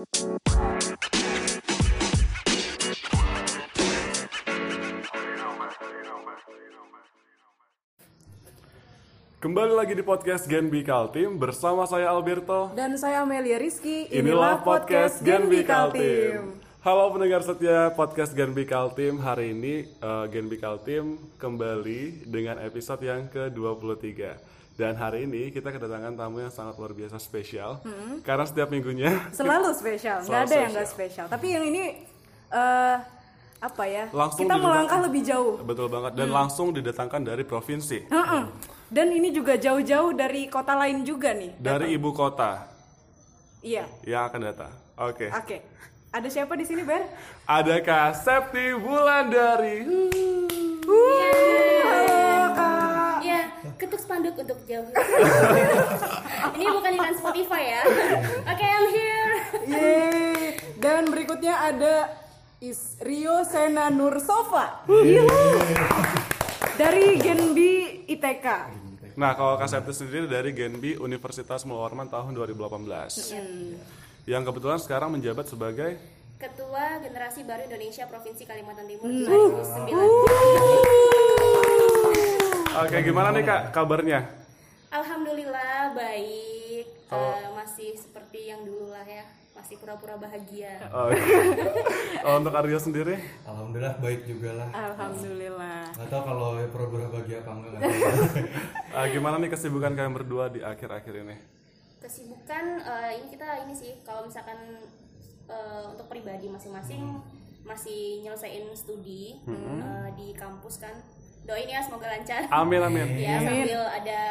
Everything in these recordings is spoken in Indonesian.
Kembali lagi di podcast Genbi Kaltim bersama saya Alberto. Dan saya Amelia Rizky. Inilah podcast Genbi Kaltim. Halo pendengar setia podcast Genbi Kaltim. Hari ini uh, Genbi Kaltim kembali dengan episode yang ke-23. Dan hari ini kita kedatangan tamu yang sangat luar biasa spesial. Karena setiap minggunya Selalu spesial, nggak ada yang nggak spesial. spesial. Tapi yang ini eh apa ya? Langsung kita melangkah lebih jauh. betul banget dan langsung didatangkan dari provinsi, Heeh. Dan ini juga jauh-jauh dari kota lain juga nih. dari ibu kota Iya. yang akan datang. Oke. Oke. Ada siapa di sini, Ber? Ada Kak Septi Wulandari. Kak. Ya, ketuk spanduk untuk jauh. Ini bukan iklan Spotify ya. Oke, I'm here. Yeay. Dan berikutnya ada Is Rio Sena Nur Sofa. Dari Genbi ITK. Nah, kalau Kak Septi sendiri dari Genbi Universitas Mulwarman tahun 2018. Yang kebetulan sekarang menjabat sebagai Ketua Generasi Baru Indonesia Provinsi Kalimantan Timur Hmm. 2009. Oke, gimana nih Kak kabarnya? Alhamdulillah baik. Eh, masih seperti yang dulu lah ya. Masih pura-pura bahagia. Oh, Kalau untuk Aryo sendiri? Alhamdulillah baik juga lah. Alhamdulillah. Gak tau kalau pura-pura bahagia apa enggak. Ah, gimana nih kesibukan kalian berdua di akhir-akhir ini? Kesibukan eh, ini kita ini sih kalau misalkan eh, untuk pribadi masing-masing masih nyelesain studi eh, di kampus kan. Doain ya semoga lancar. Amin amin. ya sambil ada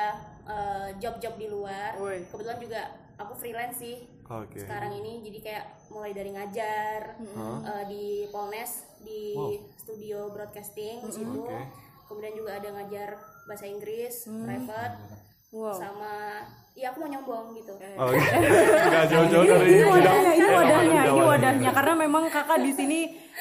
eh, job-job di luar. Woi. kebetulan juga aku freelance sih. Oke. sekarang ini jadi kayak mulai dari ngajar eh, di Polnes di studio broadcasting di situ. Oke. kemudian juga ada ngajar bahasa Inggris private Wow. sama ya aku mau nyombong gitu. Oh, Nggak jauh-jauh dari Ini bidang- wadahnya, ini wadahnya, ini wadahnya. Karena memang kakak di sini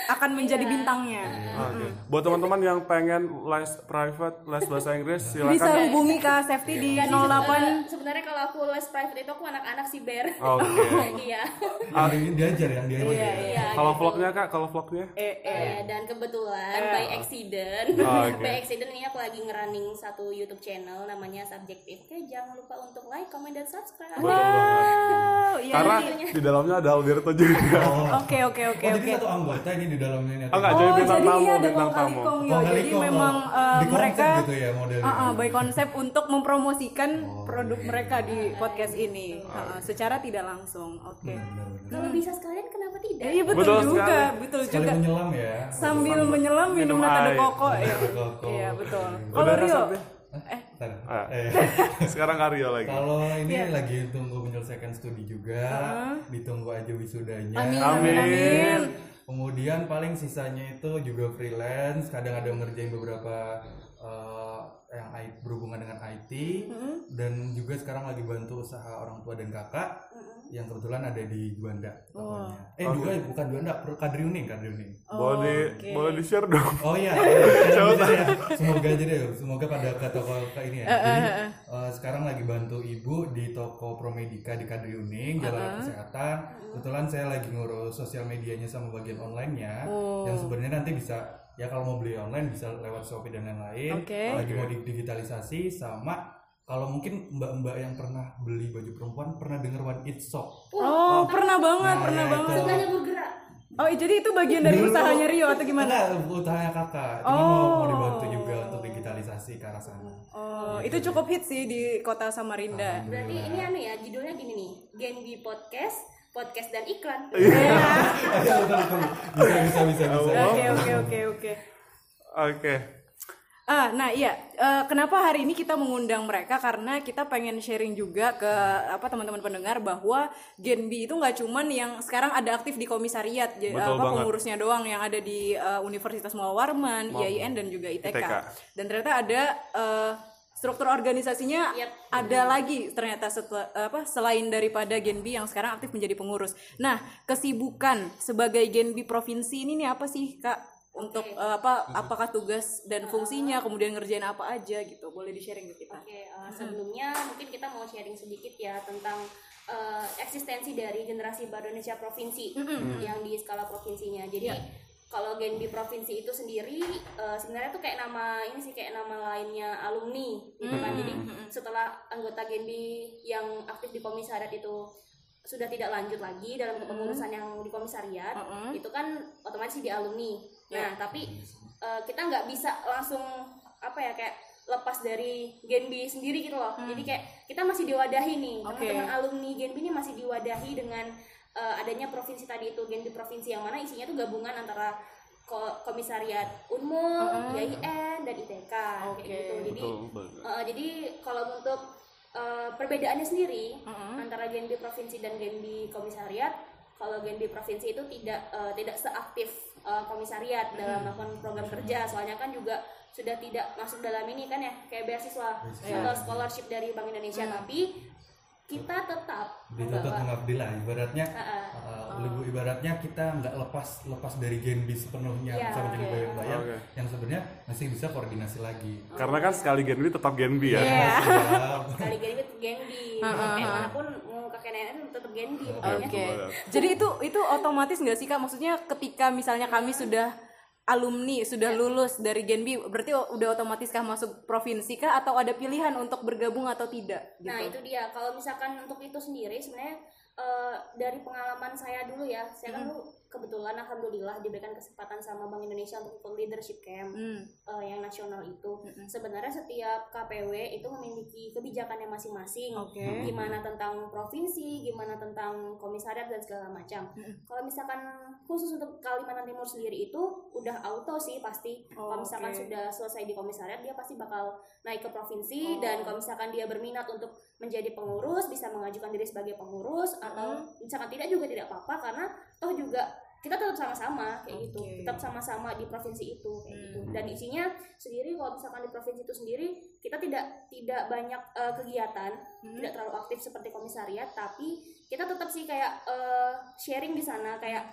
akan menjadi bintangnya. Oke. Buat teman-teman yang pengen les private, les bahasa Inggris, silakan. Bisa hubungi Kak Safety di Nggak sih, 08 eh, sebenarnya kalau aku les private itu aku anak-anak si bear Oke. iya Yang ini diajar yang diajar. ya. iya Kalau gitu. vlognya Kak, kalau vlognya? eh, eh. Iya, dan kebetulan by accident, Oh, oke. by accident ini aku lagi ngerunning satu YouTube channel namanya Subjektif. Oke, jangan lupa untuk like, comment, dan subscribe. Wow, iya. Karena di dalamnya ada Alberto juga. Oke oke oke Oh, oke. jadi satu anggota ini di dalamnya ini. Oh, enggak, jadi bintang jadi tamu, iya bintang tamu. Jadi kong, memang oh. eh, mereka gitu ya modelnya. Ah, by konsep untuk mempromosikan Oh, produk iya. mereka di podcast ini secara tidak langsung. Oke. Kalau bisa sekalian, kenapa tidak? Iya betul, Betul juga, sekali. betul juga. menyelam ya. Sambil menyelam minum nata de ya. Iya betul. Kalau Rio? Eh. Ah. Eh. Sekarang Aryo lagi. Kalau ini Iya. lagi tunggu menyelesaikan studi juga, ditunggu aja wisudanya. amin, Amin. amin, amin. Kemudian paling sisanya itu juga freelance, kadang ada ngerjain beberapa eh, yang I- berhubungan dengan IT dan juga sekarang lagi bantu usaha orang tua dan kakak yang kebetulan ada di Juanda tokonya. Eh dua bukan Juanda, Kadriuning, Kadriuning. boleh oke. boleh di share dong. Oh iya, semoga aja, semoga aja deh, semoga pada ke toko ke ini ya. Jadi eh, sekarang lagi bantu ibu di toko Promedika di Kadriuning, Jalan Kesehatan. Kebetulan saya lagi ngurus sosial medianya sama bagian online-nya, yang sebenarnya nanti bisa ya kalau mau beli online bisa lewat Shopee dan lain-lain. Oke. Lagi mau digitalisasi sama kalau mungkin mbak-mbak yang pernah beli baju perempuan pernah denger One It Shop. Oh, pernah banget, Nah, pernah ya banget. itu. Sebenarnya bergerak. Oh, jadi itu bagian dari Dulu- usahanya Rio atau gimana? Enggak, usahanya kakak. Cuma mau, mau dibantu juga untuk digitalisasi ke arah sana. Oh, itu cukup hit sih di kota Samarinda. Berarti ini anu ya, judulnya gini nih, Genbi Podcast, podcast dan iklan. Bisa, bisa, bisa, bisa. Oke, oke, oke, oke. Oke. Ah, nah iya, Eh, kenapa hari ini kita mengundang mereka karena kita pengen sharing juga ke apa teman-teman pendengar bahwa Genbi itu nggak cuman yang sekarang ada aktif di komisariat, Betul apa banget. pengurusnya doang yang ada di eh, Universitas Muhammad Warman, IAIN dan juga ITK. ITK. Dan ternyata ada eh, struktur organisasinya Yap. ada lagi ternyata setel- apa selain daripada Genbi yang sekarang aktif menjadi pengurus. Nah, kesibukan sebagai Genbi provinsi ini nih apa sih, Kak? Untuk eh, apa apakah tugas dan fungsinya, kemudian ngerjain apa aja gitu. Boleh di-sharing ke kita. Oke, eh, sebelumnya mungkin kita mau sharing sedikit ya tentang eh, eksistensi dari generasi baru Indonesia provinsi yang di skala provinsinya. Jadi kalau Genbi provinsi itu sendiri eh, sebenarnya tuh kayak nama ini sih kayak nama lainnya alumni gitu kan. Jadi setelah anggota Genbi yang aktif di komisariat itu sudah tidak lanjut lagi dalam kepengurusan yang di komisariat itu kan otomatis di alumni. Nah, tapi eh, kita nggak bisa langsung apa ya kayak lepas dari Genbi sendiri gitu loh. Jadi kayak kita masih diwadahi nih Oke. teman-teman alumni Genbi ini masih diwadahi dengan eh, adanya provinsi tadi itu Genbi provinsi yang mana isinya tuh gabungan antara ko- komisariat Unmul, IAIN dan ITK kayak Oke. gitu. Jadi Betul, eh, jadi kalau untuk eh, perbedaannya sendiri antara Genbi provinsi dan Genbi komisariat, kalau Genbi provinsi itu tidak eh, tidak seaktif eh, komisariat dalam melakukan program kerja, soalnya kan juga sudah tidak masuk dalam ini kan ya kayak beasiswa atau scholarship dari Bank Indonesia, tapi kita tetap tetap mengabdi lah ibaratnya Heeh. uh, ibu ibaratnya kita nggak lepas lepas dari Genbi sepenuhnya Iya, sama jadi oke. bayar-bayar Oke. yang sebenarnya masih bisa koordinasi lagi Karena kan sekali Genbi tetap Genbi ya. Iya. Siap. sekali Genbi tetap Genbi, mana pun mau kakek nenek tetap Genbi pokoknya. Oke. Jadi itu itu otomatis nggak sih kak? Maksudnya ketika misalnya kami sudah alumni sudah lulus dari Genbi berarti udah otomatis kah masuk provinsi kah atau ada pilihan untuk bergabung atau tidak gitu. Nah itu dia. Kalau misalkan untuk itu sendiri sebenarnya eh, dari pengalaman saya dulu ya, saya kan dulu kebetulan alhamdulillah diberikan kesempatan sama Bank Indonesia untuk ikut leadership camp Hmm. eh, yang nasional itu. Sebenarnya setiap KPW itu memiliki kebijakannya masing-masing. Oke. Gimana tentang provinsi, gimana tentang komisariat dan segala macam. Kalau misalkan khusus untuk Kalimantan Timur sendiri itu udah auto sih pasti. Oh, kalau misalkan oke. sudah selesai di komisariat dia pasti bakal naik ke provinsi dan kalau misalkan dia berminat untuk menjadi pengurus bisa mengajukan diri sebagai pengurus atau misalkan tidak juga tidak apa-apa karena toh juga kita tetap sama-sama kayak gitu. Oke. tetap sama-sama di provinsi itu kayak gitu. Dan isinya sendiri kalau misalkan di provinsi itu sendiri kita tidak tidak banyak eh, kegiatan tidak terlalu aktif seperti komisariat tapi kita tetap sih kayak eh, sharing di sana. Kayak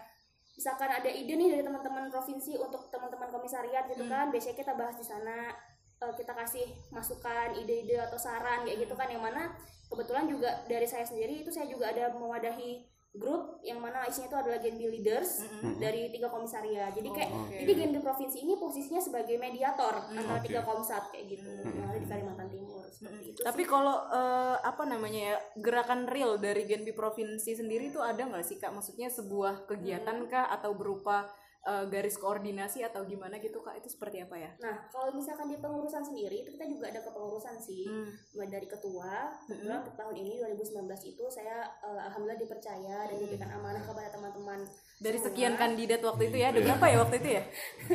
misalkan ada ide nih dari teman-teman provinsi untuk teman-teman komisariat gitu kan biasanya kita bahas di sana eh, kita kasih masukan ide-ide atau saran kayak gitu kan. Yang mana kebetulan juga dari saya sendiri itu saya juga ada mewadahi grup yang mana isinya itu adalah Genbi leaders dari tiga komisariat. Jadi kayak jadi Genbi provinsi ini posisinya sebagai mediator antara tiga komsat kayak gitu yang ada di Kalimantan Timur seperti itu Tapi kalau eh, apa namanya ya gerakan real dari Genbi provinsi sendiri itu ada nggak sih kak? Maksudnya sebuah kegiatan kah atau berupa eh, garis koordinasi atau gimana gitu kak? Itu seperti apa ya? Nah, kalau misalkan di pengurusan sendiri itu kita juga ada kepengurusan sih. Hmm. Mulai dari ketua, kebetulan untuk tahun ini 2019 itu saya eh, alhamdulillah dipercaya dan diberikan amanah kepada teman-teman. Dari semua. sekian kandidat waktu itu ya, ada berapa ya waktu itu ya?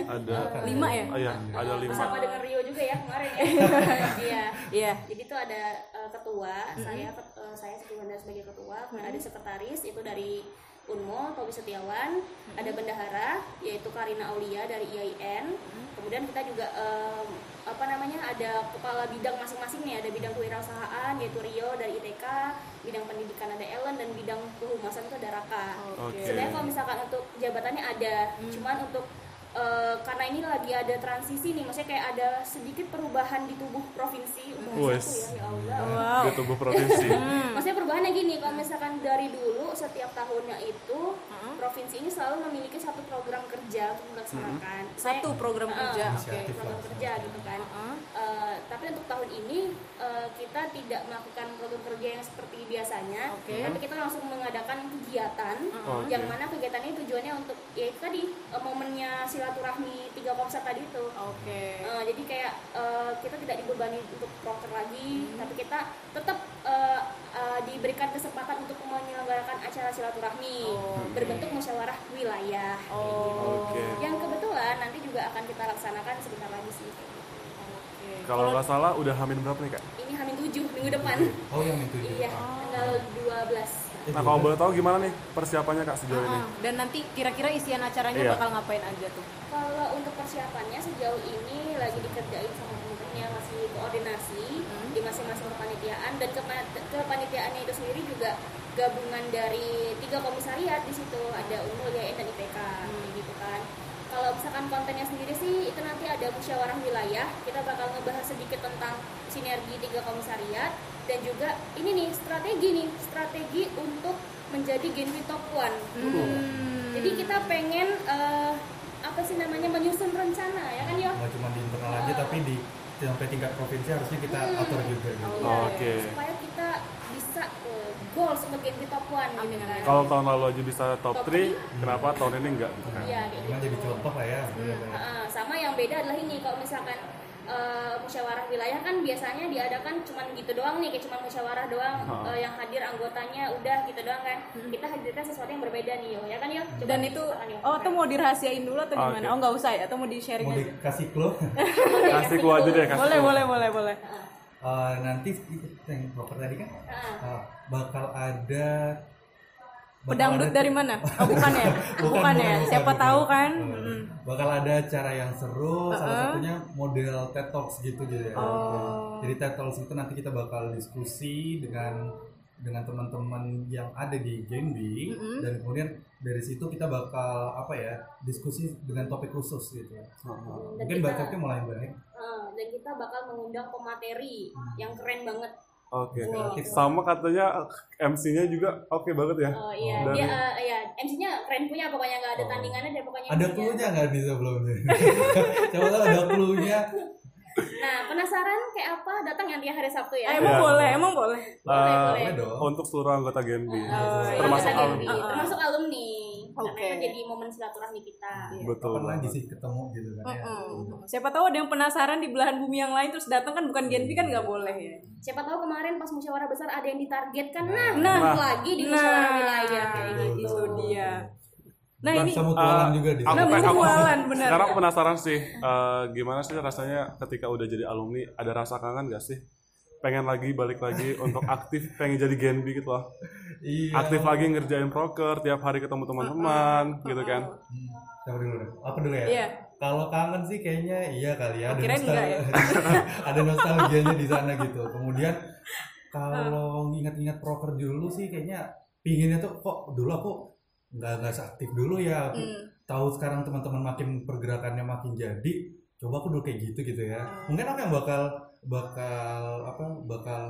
Ada Lima ya? Oh iya, ada lima. sama dengan Rio juga ya kemarin ya. Iya. Iya. Jadi itu ada eh, ketua, saya ket- eh, saya sebagai sebagai ketua, kemudian ada sekretaris itu dari Unmo, Tobi Setiawan, ada bendahara yaitu Karina Aulia dari IAIN. Kemudian kita juga em, apa namanya ada kepala bidang masing-masing nih, ada bidang kewirausahaan yaitu Rio dari ITK, bidang pendidikan ada Ellen dan bidang kehumasan itu ada Raka. Oke. Sebenarnya kalau misalkan untuk jabatannya ada, cuman untuk eh, karena ini lagi ada transisi nih, maksudnya kayak ada sedikit perubahan di tubuh provinsi. Satu ya, ya Allah. Wow. Di tubuh provinsi. Maksudnya perubahannya gini, kalau misalkan dari dulu setiap tahunnya itu provinsi ini selalu memiliki satu program kerja untuk melaksanakan. Satu program Eh, kerja. eh, Oke. program kerja gitu kan. Heeh. Eh, tapi untuk tahun ini eh, kita tidak melakukan program kerja yang seperti biasanya, Oke. tapi kita langsung mengadakan kegiatan Oke. yang mana kegiatan ini tujuannya untuk ya itu tadi eh, momennya silaturahmi tiga komsat tadi itu. Oke. Eh, jadi kayak eh, kita tidak dibebani untuk proker lagi, tapi kita tetap eh, eh, diberikan kesempatan untuk menyelenggarakan acara silaturahmi berbentuk musyawarah wilayah. kayak gitu. Oke. Yang kebetulan nanti juga akan kita laksanakan sebentar lagi sih. Kalau nggak salah udah hamin berapa nih kak? Ini Hamin 7 minggu depan. oh yang itu juga. iya, tanggal 12. Nah kalau boleh tahu gimana nih persiapannya kak sejauh ini? Ah, Dan nanti kira-kira isian acaranya Iya. bakal ngapain aja tuh? Kalau untuk persiapannya sejauh ini lagi dikerjain sama temen-temennya masih koordinasi di masing-masing kepanitiaan dan kepa- kepanitiaannya itu sendiri juga gabungan dari tiga komisariat di situ ada Unmul, YN dan IPK kayak gitu kan. kalau misalkan kontennya sendiri sih itu nanti ada musyawarah wilayah kita bakal ngebahas sedikit tentang sinergi tiga komisariat dan juga ini nih strategi nih strategi untuk menjadi Genbi Top One Hmm. jadi kita pengen eh, apa sih namanya menyusun rencana ya kan yo nggak cuma di internal aja tapi di sampai tingkat provinsi harusnya kita atur juga gitu. Oke. supaya kita bisa eh, goals untuk Genbi Top One gitu kan Kalau tahun lalu aja bisa top Top 3, kenapa tahun ini enggak? Iya, gitu. jadi contoh lah ya. Heeh, sama yang beda adalah ini kalau misalkan eh, musyawarah wilayah kan biasanya diadakan cuman gitu doang nih kayak cuman musyawarah doang eh, yang hadir anggotanya udah gitu doang kan kita hadirkan sesuatu yang berbeda nih yo ya kan yo Coba Dan itu yo. oh tuh mau dirahasiain dulu atau gimana? Oh nggak usah ya? Atau mau di sharing Mau aja? dikasih clue Kasih ku aja deh, kasih Boleh boleh boleh boleh. Eh, nanti yang proper tadi kan Heeh. eh, bakal ada Pedangdut dari mana? Oh bukan ya? Bukan, ya? bukan, Siapa bukan. tahu kan? Mm-mm. bakal ada acara yang seru salah satunya model TED Talks gitu gitu ya Oh. jadi TED Talks itu nanti kita bakal diskusi dengan dengan teman-teman yang ada di Genbi dan kemudian dari situ kita bakal apa ya diskusi dengan topik khusus gitu Dan mungkin bakatnya mulai baik Eh, dan kita bakal mengundang pemateri yang keren banget Oke. Wow. Sama katanya MC-nya juga oke banget ya. Oh iya, Dari- dia eh, iya, MC-nya keren punya pokoknya nggak ada tandingannya deh pokoknya. ada clue-nya nggak di sebelumnya coba tahu ada clue-nya Nah, penasaran kayak apa? Datang yang di hari Sabtu ya. Eh, emang Iya. boleh, emang boleh. Boleh, Eh, boleh. boleh dong Untuk seluruh anggota Genbi. Oh, iya. Termasuk Kita alumni. Termasuk alumni. Oke. Karena itu jadi momen silaturahmi kita. Betul. kapan lagi sih ketemu gitu kan ya Mm-mm. Siapa tahu ada yang penasaran di belahan bumi yang lain terus datang kan bukan Genbi kan nggak boleh ya. Siapa tahu kemarin pas musyawarah besar ada yang ditargetkan. Nah, Nah. nah. lagi di musyawarah wilayah kayak Nah, gitu. itu dia. Nah ini mutualan Ah, juga di Aku, Nah, aku mutualan, benar. sekarang aku penasaran sih, eh, gimana sih rasanya ketika udah jadi alumni, ada rasa kangen gak sih? Pengen lagi balik lagi untuk aktif, pengen jadi Genbi gitu loh. iya Aktif lagi ngerjain proker, tiap hari ketemu teman-teman, gitu kan? Hmm, Siapa dulu deh? Apa dulu ya? Iya. Kalau kangen sih kayaknya iya kali ya. Ada enggak ya? ada nostalgianya di sana gitu. Kemudian kalau ingat-ingat proker dulu sih kayaknya pinginnya tuh kok dulu aku nggak nggak seaktif dulu ya. Aku Hmm. tahu sekarang teman-teman makin pergerakannya makin jadi. Coba aku dulu kayak gitu gitu ya. Mungkin aku yang bakal bakal apa bakal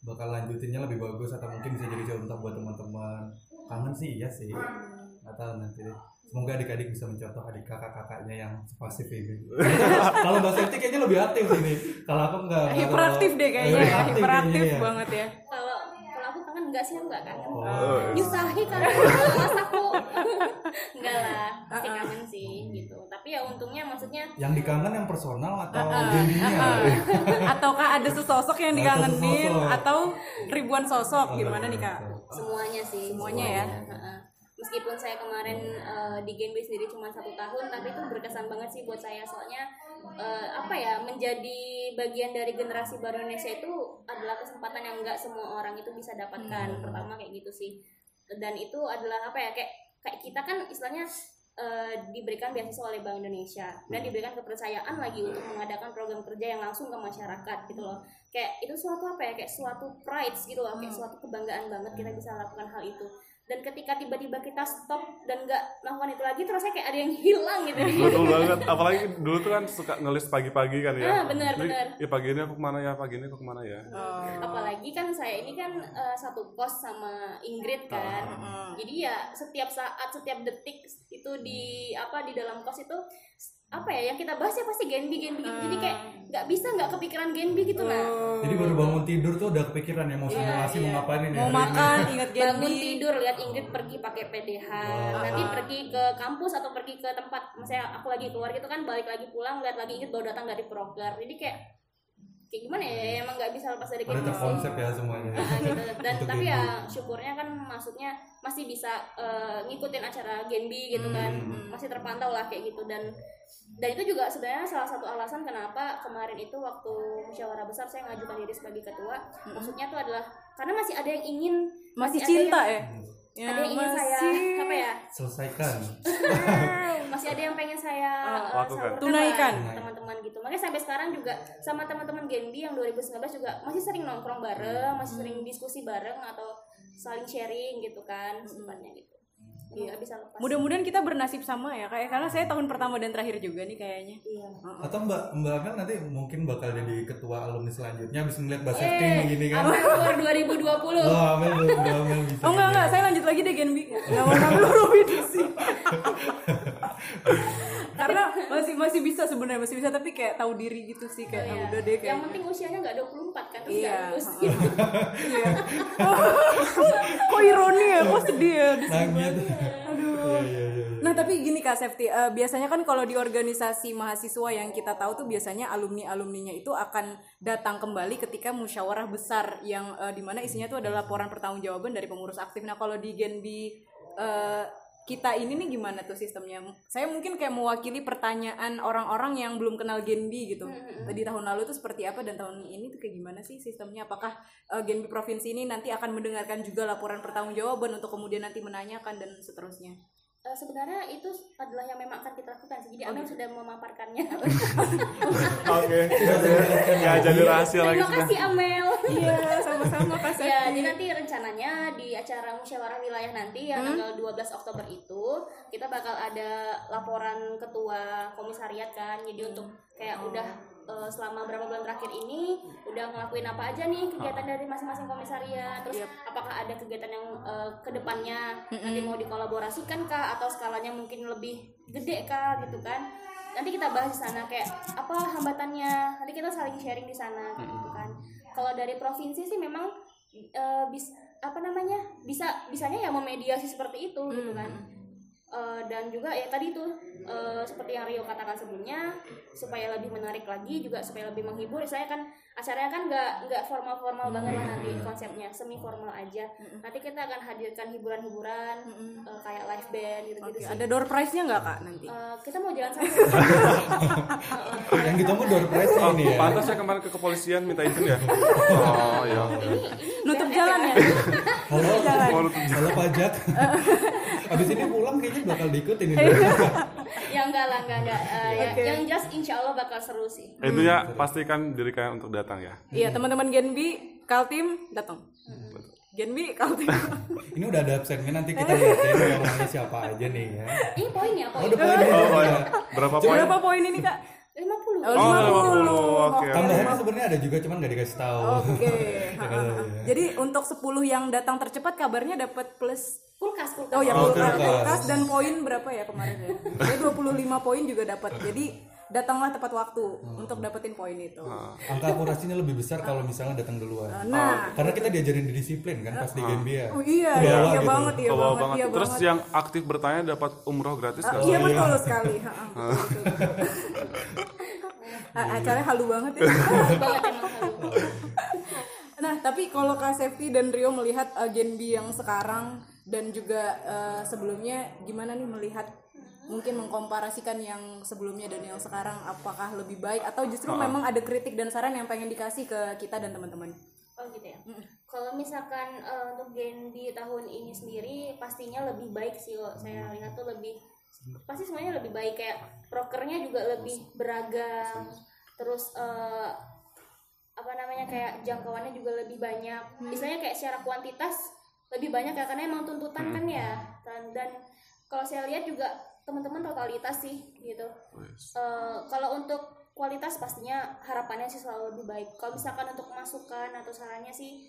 bakal lanjutinnya lebih bagus atau mungkin bisa jadi contoh buat teman-teman. Kangen sih iya sih. Nggak tahu nanti deh. Semoga adik-adik bisa mencontoh adik kakak-kakaknya yang pasif ini. Kalau Mbak Septi kayaknya lebih aktif ini. Kalau aku nggak. nggak hiperaktif deh kayaknya ya, Hiperaktif hiperaktif kayaknya ya. banget ya. Kalau kalau aku kangen enggak sih enggak kangen. Oh. Nyusahi kan mas aku. enggak lah, pasti kangen sih gitu. Tapi ya untungnya maksudnya Yang dikangen yang personal atau Ah, gendinya? Ataukah ada sesosok yang Atau dikangenin sesosok. atau ribuan sosok gimana nih kak? semuanya sih Semuanya ya? Heeh. meskipun saya kemarin eh, di Genbi sendiri cuma satu tahun tapi itu berkesan banget sih buat saya soalnya eh, apa ya menjadi bagian dari generasi baru Indonesia itu adalah kesempatan yang nggak semua orang itu bisa dapatkan pertama kayak gitu sih dan itu adalah apa ya kayak kayak kita kan istilahnya eh, diberikan beasiswa oleh Bank Indonesia dan diberikan kepercayaan lagi untuk mengadakan program kerja yang langsung ke masyarakat gitu loh. Kayak itu suatu apa ya? Kayak suatu pride gitu loh kayak suatu kebanggaan banget kita bisa lakukan hal itu dan ketika tiba-tiba kita stop dan nggak melakukan itu lagi terus kayak ada yang hilang gitu Betul banget. Apalagi dulu tuh kan suka ngelis pagi-pagi kan ya. Ah, benar, Jadi, benar. Ya pagi ini aku ke mana ya, pagi ini aku ke mana ya. Oh. apalagi kan saya ini kan eh, satu kos sama Ingrid kan jadi ya setiap saat setiap detik itu di apa di dalam kos itu apa ya yang kita bahas ya pasti Genbi Genbi gitu. Jadi kayak nggak bisa nggak kepikiran Genbi gitu nah Jadi baru bangun tidur tuh udah kepikiran ya mau simulasi mau ngapain ini Mau ini. makan ingat bangun Genbi. tidur lihat Ingrid pergi pakai PDH nanti pergi ke kampus atau pergi ke tempat misalnya aku lagi keluar gitu kan balik lagi pulang lihat lagi Ingrid baru datang dari proker jadi kayak kayak gimana ya emang nggak bisa lepas dari Genbi sih. terkonsep ya semuanya. Nah, gitu. dan Untuk tapi Genbi. ya syukurnya kan maksudnya masih bisa eh, ngikutin acara Genbi gitu kan masih terpantau lah kayak gitu dan dan itu juga sebenarnya salah satu alasan kenapa kemarin itu waktu musyawarah besar saya ngajukan diri sebagai ketua maksudnya tuh adalah karena masih ada yang ingin Masih ada cinta yang- ya? Ya, ada yang ingin saya apa ya Selesaikan. masih ada yang pengen saya lakukan. salurkan Tunaikan. Teman-teman gitu makanya sampai sekarang juga sama teman-teman Genbi yang 2019 juga masih sering nongkrong bareng masih sering diskusi bareng atau saling sharing gitu kan sifatnya gitu iya bisa lepas Mudah-mudahan kita bernasib sama ya kayak karena saya tahun pertama dan terakhir juga nih kayaknya. iya Atau Mbak Mbak Amel nanti mungkin bakal jadi ketua alumni selanjutnya habis ngeliat Mbak Eh, Safety gini kan. Amel Award 2020 Wah, Amel Mbak Amel bisa. Oh enggak enggak, saya lanjut lagi deh Genbi. Enggak mau ngambil provinsi. Karena masih masih bisa sebenarnya masih bisa tapi kayak tahu diri gitu sih kayak ah, Iya. udah deh kayak. yang penting usianya nggak 24 kan terus Iya. lulus Iya. Kok ironi ya, kok sedih ya. Nangis. Iya, iya, iya. Nah tapi gini kak Safety, eh, biasanya kan kalau di organisasi mahasiswa yang kita tahu tuh biasanya alumni alumninya itu akan datang kembali ketika musyawarah besar yang eh, di mana isinya tuh adalah laporan pertanggungjawaban dari pengurus aktif. Nah kalau di Genbi eh, kita ini nih gimana tuh sistemnya? Saya mungkin kayak mewakili pertanyaan orang-orang yang belum kenal Genbi gitu. Di tahun lalu tuh seperti apa dan tahun ini tuh kayak gimana sih sistemnya? Apakah eh, Genbi provinsi ini nanti akan mendengarkan juga laporan pertanggungjawaban untuk kemudian nanti menanyakan dan seterusnya? Eh, sebenarnya itu adalah yang memang akan kita lakukan sih jadi Amel sudah memaparkannya Oke. Ya jadi rahasia lagi terima sudah. kasih Amel Iya, sama-sama Kak ya jadi nanti rencananya di acara musyawarah wilayah nanti yang tanggal 12 Oktober itu kita bakal ada laporan ketua komisariat kan. Jadi untuk kayak udah eh, selama berapa bulan terakhir ini udah ngelakuin apa aja nih kegiatan dari masing-masing komisariat. Terus apakah ada kegiatan yang eh, ke depannya nanti mau dikolaborasikan kah? Atau skalanya mungkin lebih gede kah? Gitu kan. Nanti kita bahas di sana kayak apa hambatannya. Nanti kita saling sharing di sana gitu. Kan kalau dari provinsi sih memang eh, bis apa namanya bisa bisanya ya memediasi seperti itu gitu kan Eh, dan juga ya tadi tuh eh, seperti yang Rio katakan sebelumnya supaya lebih menarik lagi juga supaya lebih menghibur saya kan acaranya kan nggak nggak formal formal banget lah nanti konsepnya semi formal aja nanti kita akan hadirkan hiburan-hiburan eh, kayak live band gitu gitu Oke, sih ada door prize-nya nggak Kak nanti? Eh, kita mau jalan sama Yang ditunggu door prize Oh, ini ya. pantas saya kemarin ke kepolisian minta izin ya. Oh ya. Nutup jalan ya? Halo, halo pajak. Abis ini pulang kayaknya bakal diikutin ini. ya enggak lah enggak enggak Eh, ya- Oke. yang jelas insya Allah bakal seru sih Intinya pastikan diri kalian untuk datang ya. Iya, teman-teman Genbi, Kaltim datang. Genbi, Kaltim. Ini udah ada segmen nanti kita lihatin yang orangnya siapa aja nih ya. ini poinnya Oh, poin udah poin Oh, oh, ya. ya. Berapa poin? Berapa poin ini Kak? 50 Oh, Oh, 50. 50. Oke. Tambahannya sebenarnya ada juga cuman nggak dikasih tahu. Oke. ha, ha. Jadi untuk 10 yang datang tercepat kabarnya dapat plus kulkas kulkas Oh ya, Oh, kulkas, kulkas. kulkas dan poin berapa ya kemarin ya? Saya 25 poin juga dapat. Jadi datanglah tepat waktu untuk dapetin poin itu. Angka akurasinya lebih besar kalau misalnya datang duluan. Nah, Karena kita diajarin di disiplin kan pas di Gambia. oh iya, iya, iya gitu. banget, iya banget, banget. iya Terus banget. yang aktif bertanya dapat umroh gratis nggak? Iya betul sekali. Acaranya halu banget ya. banget emang halu. Nah, tapi kalau Kak Safety dan Rio melihat uh, Gen B yang sekarang dan juga uh, sebelumnya gimana nih melihat mungkin mengkomparasikan yang sebelumnya dan yang sekarang apakah lebih baik atau justru memang ada kritik dan saran yang pengen dikasih ke kita dan teman-teman. Oh gitu ya. Kalau misalkan eh, untuk Gen di tahun ini sendiri pastinya lebih baik sih kok saya lihat tuh lebih pasti semuanya lebih baik kayak prokernya juga lebih beragam. Terus eh, apa namanya kayak jangkauannya juga lebih banyak. Misalnya kayak secara kuantitas lebih banyak ya karena emang tuntutan kan ya. Dan, dan kalau saya lihat juga teman-teman totalitas sih gitu. Eh, kalau untuk kualitas pastinya harapannya sih selalu lebih baik. Kalau misalkan untuk masukan atau sarannya sih,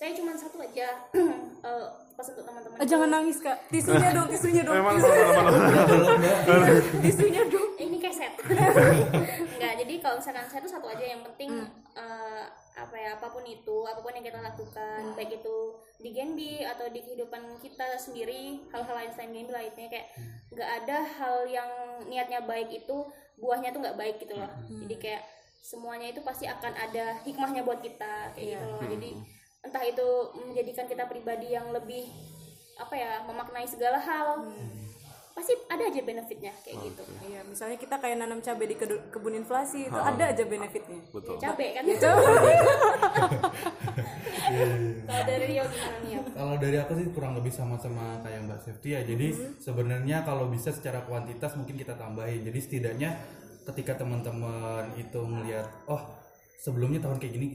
saya cuma satu aja. Eh, pas untuk teman-teman. Eh, jangan nangis kak, tisunya dong, tisunya dong, Emang tisu- mana tisunya dong. ini keset. Enggak, jadi kalau misalkan saya tuh satu aja. Yang penting eh, apa ya apa pun itu, apa pun yang kita lakukan, baik itu di Genbi atau di kehidupan kita sendiri, hal-hal lain selain Genbi lainnya kayak nggak ada hal yang niatnya baik itu buahnya tuh nggak baik gitu loh. Jadi kayak semuanya itu pasti akan ada hikmahnya buat kita kayak gitu loh. Jadi entah itu menjadikan kita pribadi yang lebih apa ya memaknai segala hal pasti ada aja benefitnya kayak gitu Iya, misalnya kita kayak nanam cabai di kebun inflasi itu ada aja benefitnya. Betul. capek kan Ya coba. kalau dari Rio gimana nih ya Kalau dari aku sih kurang lebih sama-sama kayak Mbak Safety ya. Jadi sebenarnya kalau bisa secara kuantitas mungkin kita tambahin. Jadi setidaknya ketika teman-teman itu melihat, oh sebelumnya tahun kayak gini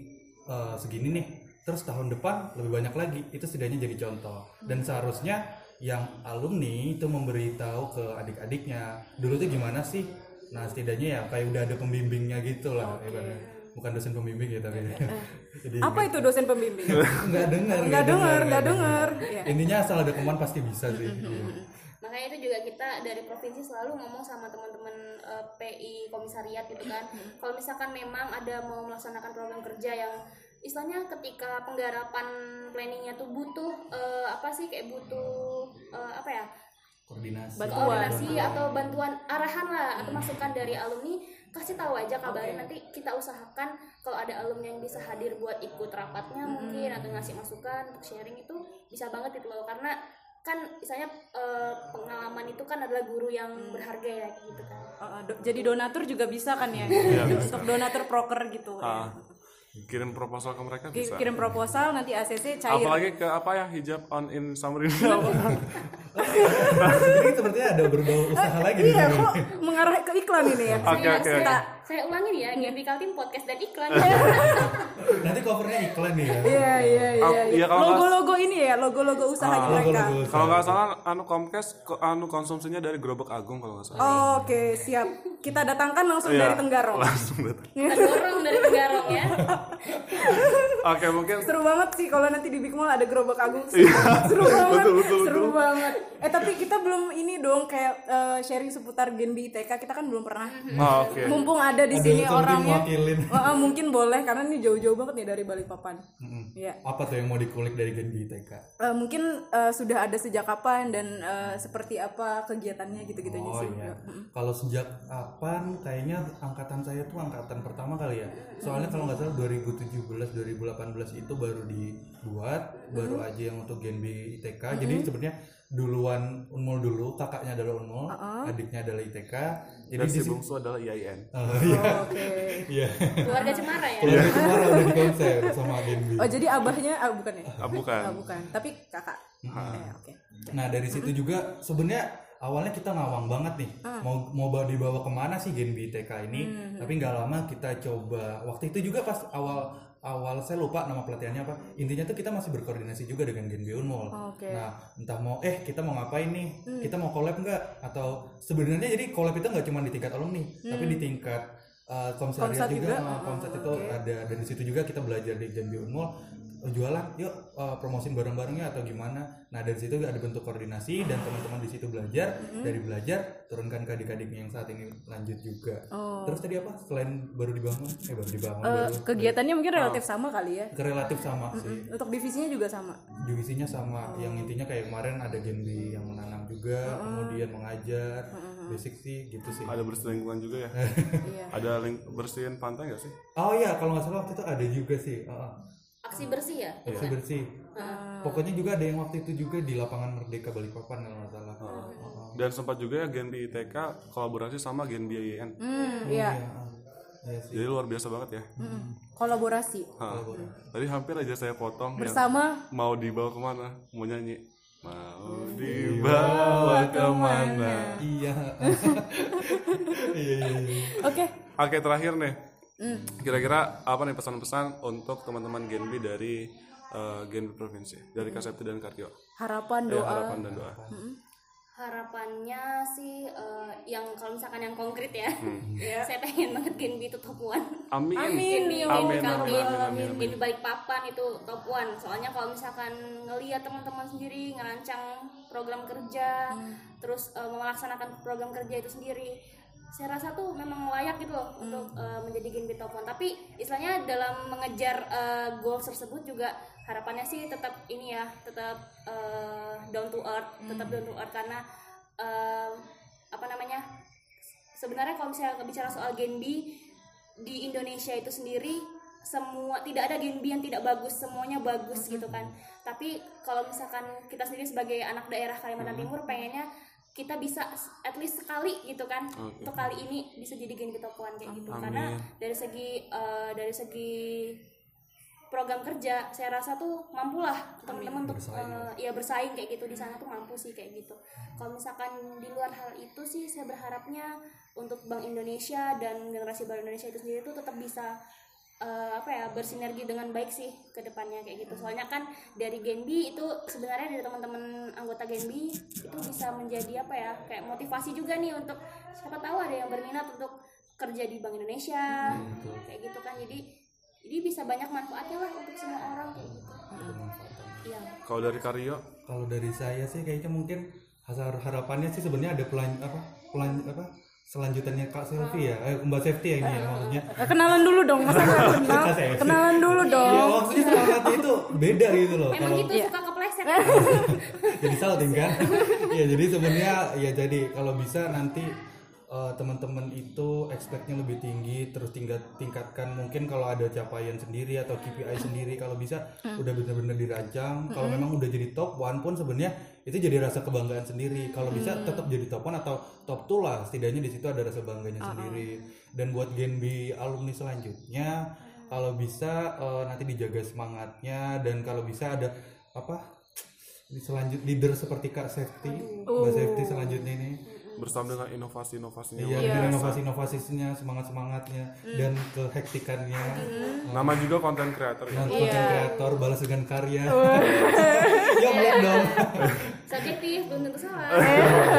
eh, segini nih, terus tahun depan lebih banyak lagi, itu setidaknya jadi contoh. Dan seharusnya yang alumni itu memberitahu ke adik-adiknya dulu tuh gimana sih? Nah setidaknya ya kayak udah ada pembimbingnya gitu lah ibaratnya. bukan dosen pembimbing ya tapi. Jadi Apa itu dosen pembimbing? nggak dengar Nggak dengar, nggak dengar. Iya. intinya asal ada kemauan pasti bisa sih. Makanya itu juga kita dari provinsi selalu ngomong sama teman-teman eh, PI komisariat gitu kan. Kalau misalkan memang ada mau melaksanakan program kerja yang istilahnya ketika penggarapan planningnya tuh butuh eh, apa sih kayak butuh eh, apa ya? Koordinasi. Bantuan. koordinasi atau bantuan arahan lah atau masukan dari alumni kasih tahu aja kabarin nanti kita usahakan kalau ada alumni yang bisa hadir buat ikut rapatnya mungkin atau ngasih masukan untuk sharing itu bisa banget itu loh. Karena kan misalnya eh, pengalaman itu kan adalah guru yang berharga ya gitu kan. Uh, do- jadi donatur juga bisa kan ya? Untuk donatur proker gitu. Ah, kirim proposal ke mereka bisa Kirim proposal nanti ACC cair. apalagi ke apa ya hijab on in Samarinda Jadi sepertinya ada berbau usaha lagi Iya, kok mengarah ke iklan ini ya? Oke, saya, oke, saya, oke. saya ulangi nih ya Gembikal Team podcast dan iklan Nanti covernya iklan nih ya. Iya, iya, Ah, iya. iya, kalau nggak- Logo-logo ini ya, logo-logo usahanya mereka. Logo-logo usaha. kalau nggak salah anu Comcast ko- anu konsumsinya dari gerobak agung kalau nggak salah Oke, siap. Kita datangkan langsung Iya, dari Tenggarong. langsung datang. dorong dari Tegarong ya oke mungkin Seru banget sih kalau nanti di Big Mall ada gerobak agung. Seru, seru banget. Iya. betul, betul, seru betul. banget. Eh tapi kita belum ini dong kayak eh, sharing seputar Genbi ITK. Kita kan belum pernah. Ah, oke Mumpung ada di Ada sini orangnya. ah, mungkin boleh karena ini jauh-jauh banget nih dari Balikpapan. Mm-mm. Iya. Apa tuh yang mau dikulik dari Genbi TK? Eh, mungkin eh, sudah ada sejak kapan dan eh, seperti apa kegiatannya gitu-gitunya Oh sih. iya. Kalau sejak kapan? Kayaknya angkatan saya tuh angkatan pertama kali ya. Soalnya kalau nggak salah 2017 2018 itu baru dibuat, baru aja yang untuk Genbi ITK. Jadi sebenarnya duluan Unmul dulu, kakaknya adalah Unmul, adiknya adalah ITK. Jadi dan si bungsu adalah IAIN Oh, iya. Oke. Iya. keluarga Cemara ya Keluarga Cemara udah di konser sama Genbi. Oh jadi abahnya ah bukan ya? ah, bukan Ah, bukan, tapi kakak. Eh, Oke. Nah dari situ juga sebenarnya awalnya kita ngawang banget nih mau mau bawa dibawa ke mana sih Genbi TK ini tapi nggak lama kita coba waktu itu juga pas awal awal saya lupa nama pelatihannya apa. Intinya tuh kita masih berkoordinasi juga dengan Genbi Unmul. Oke. nah entah mau eh kita mau ngapain nih? Kita mau collab nggak? Atau sebenarnya jadi collab itu nggak cuma di tingkat alumni tapi di tingkat uh, juga, juga? uh, komsat itu ada. Dan di situ juga kita belajar di Genbi Unmul. oh, jualan yuk uh, promosin barang-barangnya atau gimana. Nah dari situ ada bentuk koordinasi dan teman-teman di situ belajar. Dari belajar turunkan ke adik-adiknya yang saat ini lanjut juga. Terus tadi apa? Selain baru dibangun? Eh baru dibangun Eh, baru kegiatannya mungkin relatif sama kali ya. relatif sama sih. Untuk divisinya juga sama. divisinya sama. Yang intinya kayak kemarin ada Genbi yang menanam juga kemudian mengajar. Basic sih gitu sih. Ada bersih lingkungan juga ya? Iya. ada ling bersihin pantai nggak sih? Oh iya kalau nggak salah waktu itu ada juga sih. Heeh. Aksi bersih ya? Bersih. Bersih pokoknya juga ada yang waktu itu juga di lapangan Merdeka Balikpapan kalau nggak salah. Heeh. dan sempat juga ya Genbi ITK kolaborasi sama Genbi IAIN Hmm, iya. Iya. Sih. jadi luar biasa banget ya. Kolaborasi. Hah. tadi hampir aja saya potong yang bersama? Mau dibawa ke mana? Mau nyanyi? Mau dibawa ke mana? Iya. Iya iya iya. Oke. Oke terakhir nih, kira-kira apa nih pesan-pesan untuk teman-teman Genbi dari eh, Genbi provinsi, dari Kasepti dan Kartio? Harapan Ya, doa. harapan dan doa. harapannya sih eh, yang kalau misalkan yang konkret ya, saya pengen banget Genbi itu top one Amin. Genbi yang Amin, Genbi amin, amin, amin, amin. Genbi balik papan itu top one soalnya kalau misalkan ngelihat teman-teman sendiri ngerancang program kerja terus eh, melaksanakan program kerja itu sendiri saya rasa tuh memang layak gitu loh untuk eh, menjadi Genbi top one tapi istilahnya dalam mengejar eh, goals tersebut juga harapannya sih tetap ini ya tetap eh, down to earth tetap down to earth. Karena eh, apa namanya sebenarnya kalau misalnya bicara soal Genbi di Indonesia itu sendiri semua tidak ada Genbi yang tidak bagus semuanya bagus gitu kan. Tapi kalau misalkan kita sendiri sebagai anak daerah Kalimantan Timur pengennya kita bisa at least sekali gitu kan. Untuk kali ini bisa jadi top one kayak gitu. Karena dari segi eh, dari segi program kerja saya rasa tuh mampulah teman-teman untuk eh, ya bersaing kayak gitu. Di sana tuh mampu sih kayak gitu. Kalau misalkan di luar hal itu sih saya berharapnya untuk Bank Indonesia dan generasi baru Indonesia itu sendiri tuh tetap bisa eh, apa ya bersinergi dengan baik sih ke depannya kayak gitu. Soalnya kan dari Genbi itu sebenarnya dari teman-teman anggota Genbi itu bisa menjadi apa ya kayak motivasi juga nih untuk siapa tahu ada yang berminat untuk kerja di Bank Indonesia kayak gitu kan. Jadi jadi bisa banyak manfaatnya lah untuk semua orang kayak gitu. Iya. Kalau dari Karyo, Kalau dari saya sih kayaknya mungkin hasar harapannya sih sebenarnya ada pelan apa pelan apa selanjutannya Kak Selfie ya, eh, Mbak Safety ya ini ya maksudnya. Eh, kenalan dulu dong masa nggak kenal kenalan dulu Ya dong maksudnya semangatnya itu beda gitu loh. emang Kalau gitu suka kepleset jadi salting kan? Iya jadi sebenarnya ya jadi kalau bisa nanti eh, teman-teman itu expect-nya lebih tinggi terus tingkat tingkatkan mungkin kalau ada capaian sendiri atau KPI sendiri kalau bisa udah benar-benar dirancang. Kalau memang udah jadi top one pun sebenarnya itu jadi rasa kebanggaan sendiri. Kalau bisa tetap jadi top one atau top two lah setidaknya di situ ada rasa bangganya sendiri. Dan buat Genbi alumni selanjutnya kalau bisa eh, nanti dijaga semangatnya dan kalau bisa ada apa selanjut leader seperti Kak Safety, Mbak Safety selanjutnya ini. Bersama dengan inovasi-inovasinya. Iya, dengan inovasi-inovasinya, semangat-semangatnya dan kehektikannya. Nama juga konten creator ya. Dan konten kreator balas dengan karya. ya belum dong. subjektif belum tentu salah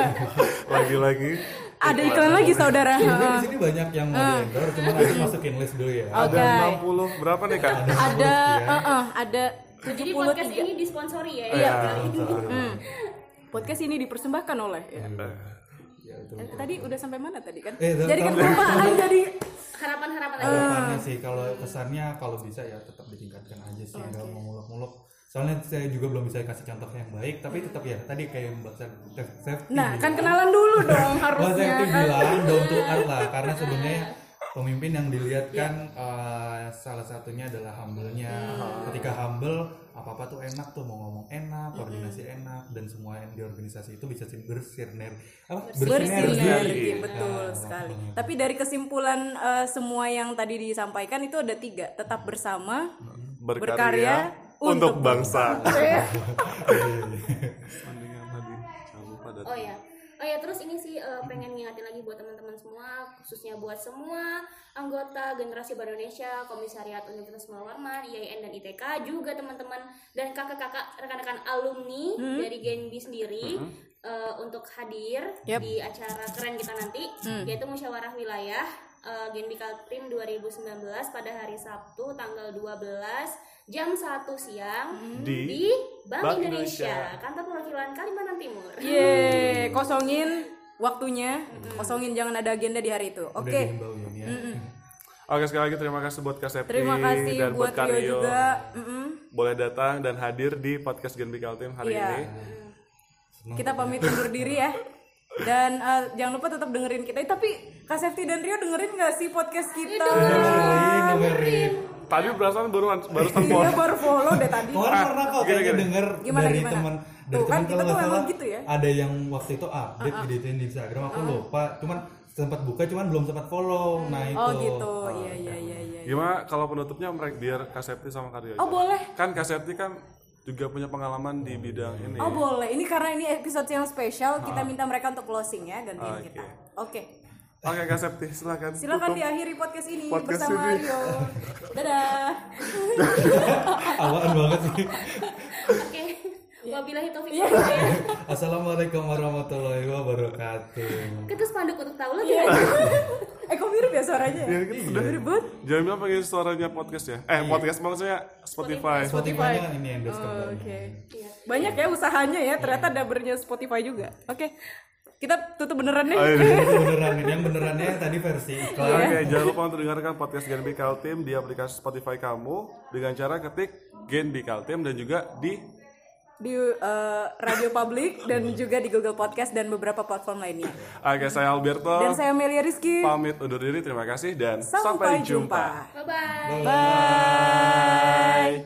Lagi-lagi ada iklan lagi saudara Sebenarnya di sini banyak yang mau di endorse, cuma nanti masukin list dulu ya. ada 60 berapa nih Kak? ada eh, eh, ada jadi podcast 73 ini disponsori ya Iya. Hmm. podcast ini dipersembahkan oleh ya. Itu. Eh, tadi udah sampai mana tadi kan Eh, jadi kan jadi harapan-harapan aja Harapannya sih kalau kesannya kalau bisa ya tetap ditingkatkan aja sih, nggak mau muluk-muluk. Soalnya saya juga belum bisa kasih contoh yang baik, tapi tetap ya tadi kayak Mbak Saf- Safety. nah bilang. kan kenalan dulu dong Mbak harusnya Safety bilang down to earth lah karena sebenarnya pemimpin yang dilihat kan eh, salah satunya adalah humble-nya. Ketika humble apa-apa tuh enak tuh mau ngomong enak, koordinasi enak dan semua yang di organisasi itu bisa bersiner apa? Bersinergi. Betul Nah, sekali. tapi dari kesimpulan eh, semua yang tadi disampaikan itu ada tiga tetap bersama Berkarya, Berkarya untuk untuk bangsa. Lupa datang. oh ya oh ya terus ini sih eh, pengen ngingetin lagi buat teman-teman semua khususnya buat semua anggota generasi Baru Indonesia Komisariat Universitas Muhammad IAIN dan ITK juga teman-teman dan kakak-kakak rekan-rekan alumni dari Genbi sendiri eh, untuk hadir Yap. di acara keren kita nanti yaitu musyawarah wilayah eh, Genbi Kaltim 2019 pada hari Sabtu tanggal 12 jam 1 siang Di di Bank, Bank Indonesia, Indonesia. kantor perwakilan Kalimantan Timur. Yeay, kosongin waktunya, kosongin jangan ada agenda di hari itu. Oke, ini ya. Oke sekali lagi terima kasih buat Kak Septi terima kasih dan buat Rio Karyo. juga. Mm-mm. Boleh datang dan hadir di podcast Genbi Kaltim hari Iya. ini. Kita pamit undur diri ya. Dan eh, jangan lupa tetap dengerin kita. Eh, Tapi Kak Sefti dan Rio dengerin gak sih podcast kita? Dengerin, dengerin. Tadi perasaan baru baru Iya telepon. baru follow deh tadi. Kemarin pernah kok kayaknya denger Gimana, dari gimana? teman dari Tuh, kan teman kita kalau tuh nggak salah gitu ya. ada yang waktu itu update gituin di Instagram aku lupa cuman sempat buka cuman belum sempat follow nah itu Oh gitu. Iya iya iya iya. Gimana kalau penutupnya mereka biar Kak Septi sama Karyo aja. Oh boleh. Kan Kak Septi kan juga punya pengalaman di bidang ini. Oh boleh. Ini karena ini episode yang spesial, kita minta mereka untuk closing ya gantian Oke. kita. Oke. Oke Kak Septi silakan. Silakan tutup. diakhiri podcast ini Podcast bersama ini. Rio. Dadah. awaan banget sih. Wabillahi taufik Iya. assalamualaikum warahmatullahi wabarakatuh Kita spanduk untuk tahu lagi. Iya. eh kok mirip ya suaranya? Ya, gitu sudah. Mirip banget. Jangan bilang pakai suaranya podcast ya. Eh, podcast maksudnya Spotify. Spotify kan ini endorse Oh, company. Oke. Iya. Banyak ya usahanya ya. Ternyata dabernya Spotify juga. Oke. Kita tutup beneran nih. Oh, iya. beneran ini yang benerannya tadi versi iklan Oke, jangan lupa untuk dengarkan podcast Gen B Kaltim di aplikasi Spotify kamu dengan cara ketik Gen B Kaltim dan juga di di eh, radio publik dan juga di Google Podcast dan beberapa platform lainnya. Oke, saya Alberto. Dan saya Melia Rizky. pamit undur diri. Terima kasih dan Sampai sampai jumpa. jumpa. Bye bye. Bye.